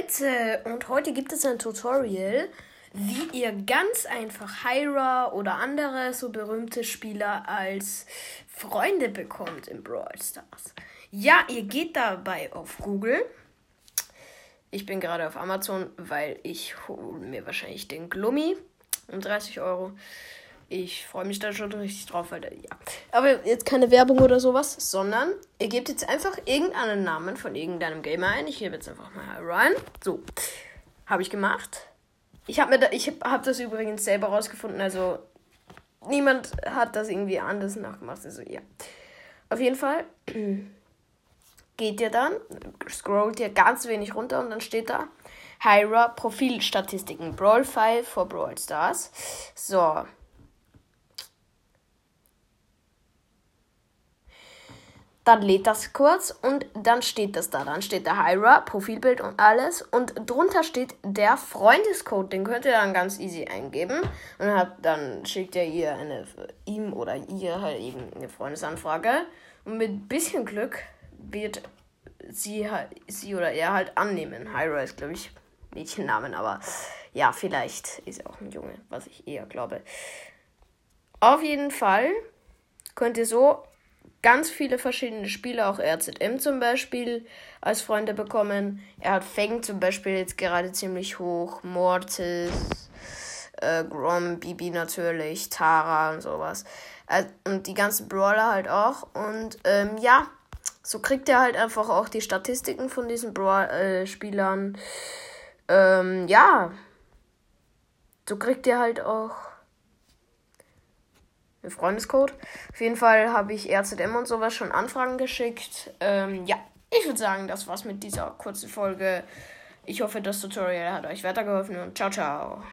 Leute, und heute gibt es ein Tutorial, wie ihr ganz einfach Hyra oder andere so berühmte Spieler als Freunde bekommt in Brawl Stars. Ja, ihr geht dabei auf Google. Ich bin gerade auf Amazon, weil ich hole mir wahrscheinlich den Glummi um 30 Euro. Ich freue mich da schon richtig drauf, weil ja. Aber jetzt keine Werbung oder sowas, sondern ihr gebt jetzt einfach irgendeinen Namen von irgendeinem Gamer ein. Ich gebe jetzt einfach mal rein. So, habe ich gemacht. Ich habe mir da, ich habe das übrigens selber rausgefunden. Also niemand hat das irgendwie anders nachgemacht. Also ja. Auf jeden Fall geht ihr dann, scrollt ihr ganz wenig runter und dann steht da Hyra Profilstatistiken Brawl 5 for Brawl Stars. So, Dann lädt das kurz und dann steht das da. Dann steht der Hyra, Profilbild und alles. Und drunter steht der Freundescode. Den könnt ihr dann ganz easy eingeben. Und habt, dann schickt ihr ihr eine, ihm oder ihr halt eben eine Freundesanfrage. Und mit bisschen Glück wird sie, halt, sie oder er halt annehmen. Hyra ist, glaube ich, Mädchennamen, aber ja, vielleicht ist er auch ein Junge, was ich eher glaube. Auf jeden Fall könnt ihr so ganz viele verschiedene Spiele, auch RZM zum Beispiel, als Freunde bekommen. Er hat Feng zum Beispiel jetzt gerade ziemlich hoch, Mortis, äh, Grom, Bibi natürlich, Tara und sowas. Äh, und die ganzen Brawler halt auch. Und ähm, ja, so kriegt er halt einfach auch die Statistiken von diesen Brawl-Spielern. Äh, ähm, ja, so kriegt er halt auch Freundescode. Auf jeden Fall habe ich RZM und sowas schon Anfragen geschickt. Ähm, ja, ich würde sagen, das war's mit dieser kurzen Folge. Ich hoffe, das Tutorial hat euch weitergeholfen und ciao, ciao.